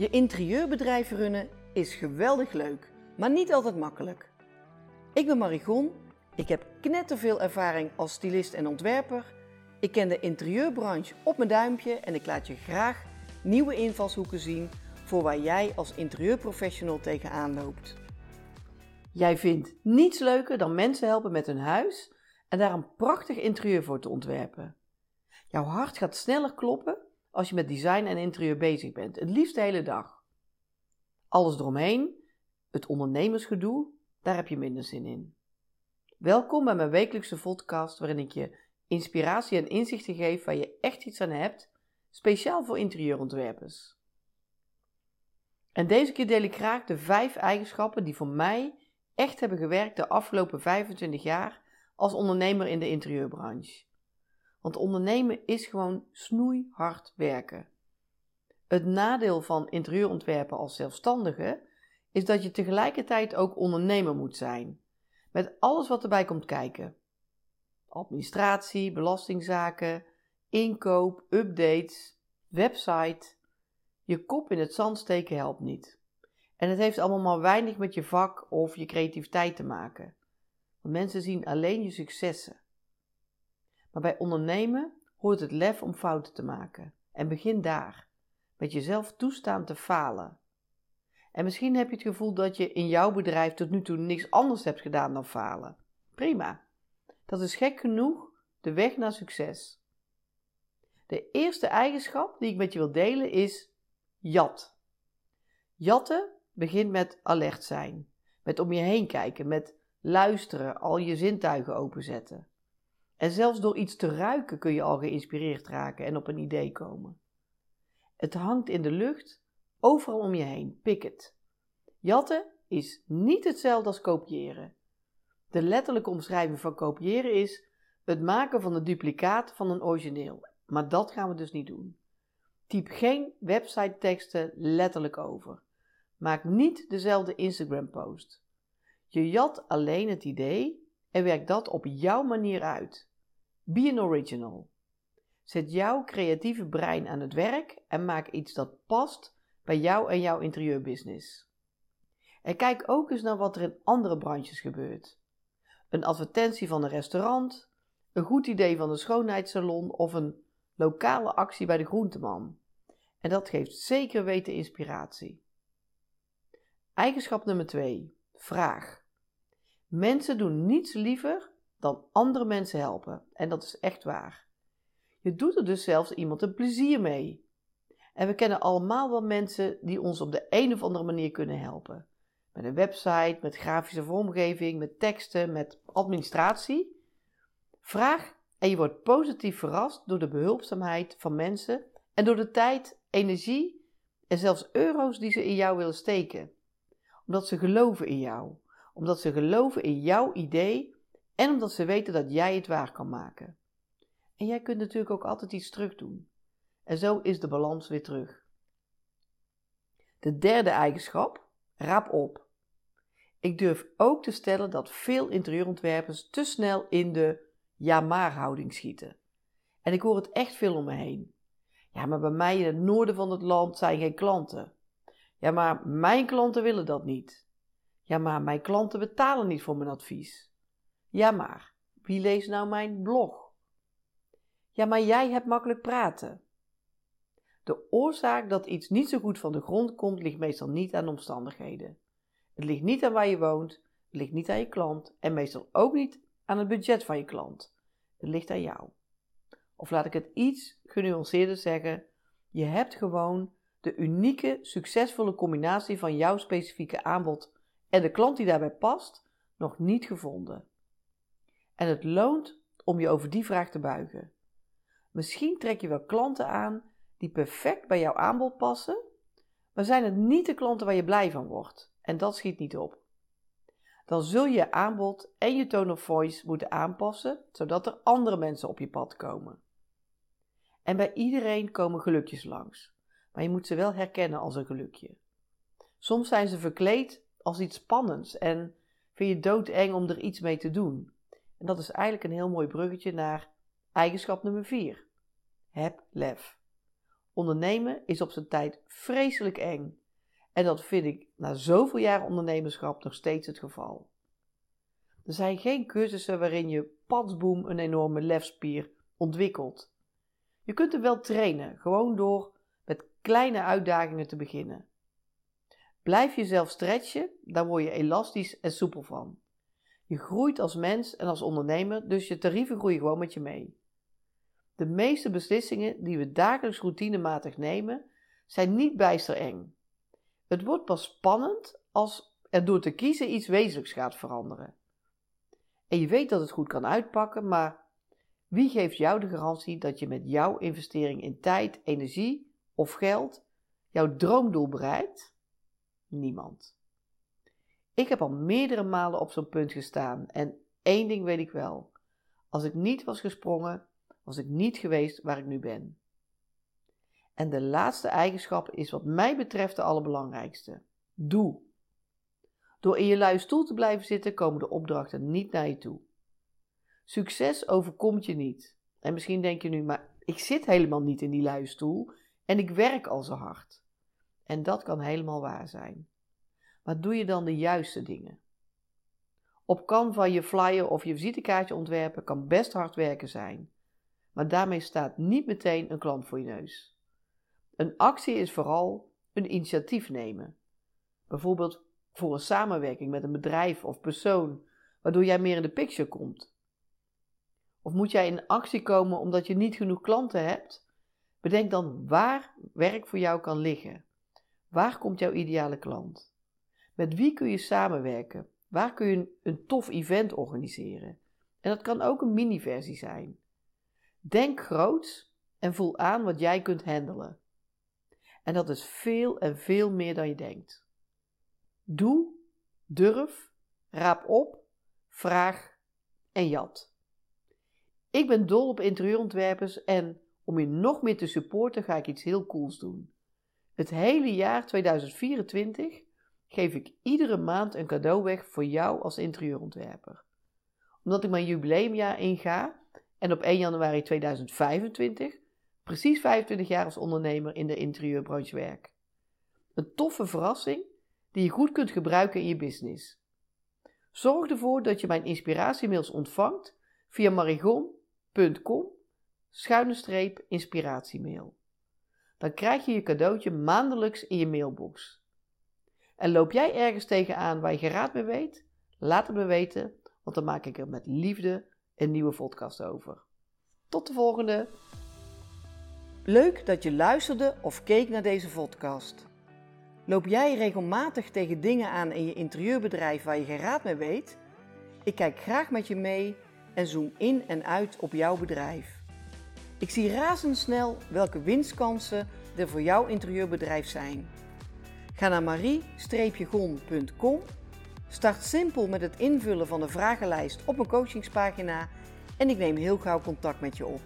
Je interieurbedrijf runnen is geweldig leuk, maar niet altijd makkelijk. Ik ben Marigon, ik heb knetterveel ervaring als stylist en ontwerper. Ik ken de interieurbranche op mijn duimpje en ik laat je graag nieuwe invalshoeken zien voor waar jij als interieurprofessional tegenaan loopt. Jij vindt niets leuker dan mensen helpen met hun huis en daar een prachtig interieur voor te ontwerpen. Jouw hart gaat sneller kloppen als je met design en interieur bezig bent, het liefst de hele dag. Alles eromheen, het ondernemersgedoe, daar heb je minder zin in. Welkom bij mijn wekelijkse podcast waarin ik je inspiratie en inzichten geef waar je echt iets aan hebt, speciaal voor interieurontwerpers. En deze keer deel ik graag de vijf eigenschappen die voor mij echt hebben gewerkt de afgelopen 25 jaar als ondernemer in de interieurbranche. Want ondernemen is gewoon snoeihard werken. Het nadeel van interieurontwerpen als zelfstandige is dat je tegelijkertijd ook ondernemer moet zijn, met alles wat erbij komt kijken. Administratie, belastingzaken, inkoop, updates, website. Je kop in het zand steken helpt niet. En het heeft allemaal maar weinig met je vak of je creativiteit te maken. Want mensen zien alleen je successen. Maar bij ondernemen hoort het lef om fouten te maken. En begin daar, met jezelf toestaan te falen. En misschien heb je het gevoel dat je in jouw bedrijf tot nu toe niks anders hebt gedaan dan falen. Prima. Dat is gek genoeg de weg naar succes. De eerste eigenschap die ik met je wil delen is jat. Jatten begint met alert zijn, met om je heen kijken, met luisteren, al je zintuigen openzetten. En zelfs door iets te ruiken kun je al geïnspireerd raken en op een idee komen. Het hangt in de lucht, overal om je heen. Pik het. Jatten is niet hetzelfde als kopiëren. De letterlijke omschrijving van kopiëren is het maken van een duplicaat van een origineel. Maar dat gaan we dus niet doen. Typ geen website teksten letterlijk over. Maak niet dezelfde Instagram post. Je jat alleen het idee en werk dat op jouw manier uit. Be an original. Zet jouw creatieve brein aan het werk en maak iets dat past bij jou en jouw interieurbusiness. En kijk ook eens naar wat er in andere branches gebeurt. Een advertentie van een restaurant, een goed idee van een schoonheidssalon of een lokale actie bij de groenteman. En dat geeft zeker weten inspiratie. Eigenschap nummer 2. Vraag. Mensen doen niets liever dan andere mensen helpen. En dat is echt waar. Je doet er dus zelfs iemand een plezier mee. En we kennen allemaal wel mensen die ons op de een of andere manier kunnen helpen. Met een website, met grafische vormgeving, met teksten, met administratie. Vraag en je wordt positief verrast door de behulpzaamheid van mensen en door de tijd, energie en zelfs euro's die ze in jou willen steken. Omdat ze geloven in jou, omdat ze geloven in jouw idee en omdat ze weten dat jij het waar kan maken. En jij kunt natuurlijk ook altijd iets terug doen. En zo is de balans weer terug. De derde eigenschap, rap op. Ik durf ook te stellen dat veel interieurontwerpers te snel in de ja-maar houding schieten. En ik hoor het echt veel om me heen. Ja, maar bij mij in het noorden van het land zijn geen klanten. Ja, maar mijn klanten willen dat niet. Ja, maar mijn klanten betalen niet voor mijn advies. Ja, maar wie leest nou mijn blog? Ja, maar jij hebt makkelijk praten. De oorzaak dat iets niet zo goed van de grond komt, ligt meestal niet aan omstandigheden. Het ligt niet aan waar je woont, het ligt niet aan je klant en meestal ook niet aan het budget van je klant. Het ligt aan jou. Of laat ik het iets genuanceerder zeggen: je hebt gewoon de unieke, succesvolle combinatie van jouw specifieke aanbod en de klant die daarbij past nog niet gevonden. En het loont om je over die vraag te buigen. Misschien trek je wel klanten aan die perfect bij jouw aanbod passen, maar zijn het niet de klanten waar je blij van wordt. En dat schiet niet op. Dan zul je je aanbod en je tone of voice moeten aanpassen, zodat er andere mensen op je pad komen. En bij iedereen komen gelukjes langs, maar je moet ze wel herkennen als een gelukje. Soms zijn ze verkleed als iets spannends en vind je doodeng om er iets mee te doen. En dat is eigenlijk een heel mooi bruggetje naar eigenschap nummer 4. Heb lef. Ondernemen is op zijn tijd vreselijk eng. En dat vind ik na zoveel jaar ondernemerschap nog steeds het geval. Er zijn geen cursussen waarin je padsboom een enorme lefspier ontwikkelt. Je kunt er wel trainen, gewoon door met kleine uitdagingen te beginnen. Blijf jezelf stretchen, daar word je elastisch en soepel van. Je groeit als mens en als ondernemer, dus je tarieven groeien gewoon met je mee. De meeste beslissingen die we dagelijks routinematig nemen, zijn niet bijster eng. Het wordt pas spannend als er door te kiezen iets wezenlijks gaat veranderen. En je weet dat het goed kan uitpakken, maar wie geeft jou de garantie dat je met jouw investering in tijd, energie of geld jouw droomdoel bereikt? Niemand. Ik heb al meerdere malen op zo'n punt gestaan en één ding weet ik wel. Als ik niet was gesprongen, was ik niet geweest waar ik nu ben. En de laatste eigenschap is wat mij betreft de allerbelangrijkste. Doe. Door in je luie stoel te blijven zitten komen de opdrachten niet naar je toe. Succes overkomt je niet. En misschien denk je nu, maar ik zit helemaal niet in die luie stoel en ik werk al zo hard. En dat kan helemaal waar zijn. Maar doe je dan de juiste dingen? Op Canva je flyer of je visitekaartje ontwerpen kan best hard werken zijn. Maar daarmee staat niet meteen een klant voor je neus. Een actie is vooral een initiatief nemen. Bijvoorbeeld voor een samenwerking met een bedrijf of persoon, waardoor jij meer in de picture komt. Of moet jij in actie komen omdat je niet genoeg klanten hebt? Bedenk dan waar werk voor jou kan liggen. Waar komt jouw ideale klant? Met wie kun je samenwerken? Waar kun je een tof event organiseren? En dat kan ook een mini-versie zijn. Denk groot en voel aan wat jij kunt handelen. En dat is veel en veel meer dan je denkt. Doe, durf, raap op, vraag en jat. Ik ben dol op interieurontwerpers en om je nog meer te supporten ga ik iets heel cools doen. Het hele jaar 2024 geef ik iedere maand een cadeau weg voor jou als interieurontwerper. Omdat ik mijn jubileumjaar inga en op 1 januari 2025 precies 25 jaar als ondernemer in de interieurbranche werk. Een toffe verrassing die je goed kunt gebruiken in je business. Zorg ervoor dat je mijn inspiratiemails ontvangt via marigon.com schuine streep inspiratiemail. Dan krijg je je cadeautje maandelijks in je mailbox. En loop jij ergens tegenaan waar je geraad mee weet? Laat het me weten, want dan maak ik er met liefde een nieuwe podcast over. Tot de volgende! Leuk dat je luisterde of keek naar deze podcast. Loop jij regelmatig tegen dingen aan in je interieurbedrijf waar je geen raad mee weet? Ik kijk graag met je mee en zoom in en uit op jouw bedrijf. Ik zie razendsnel welke winstkansen er voor jouw interieurbedrijf zijn. Ga naar marie-gon.com, start simpel met het invullen van de vragenlijst op een coachingspagina en ik neem heel gauw contact met je op.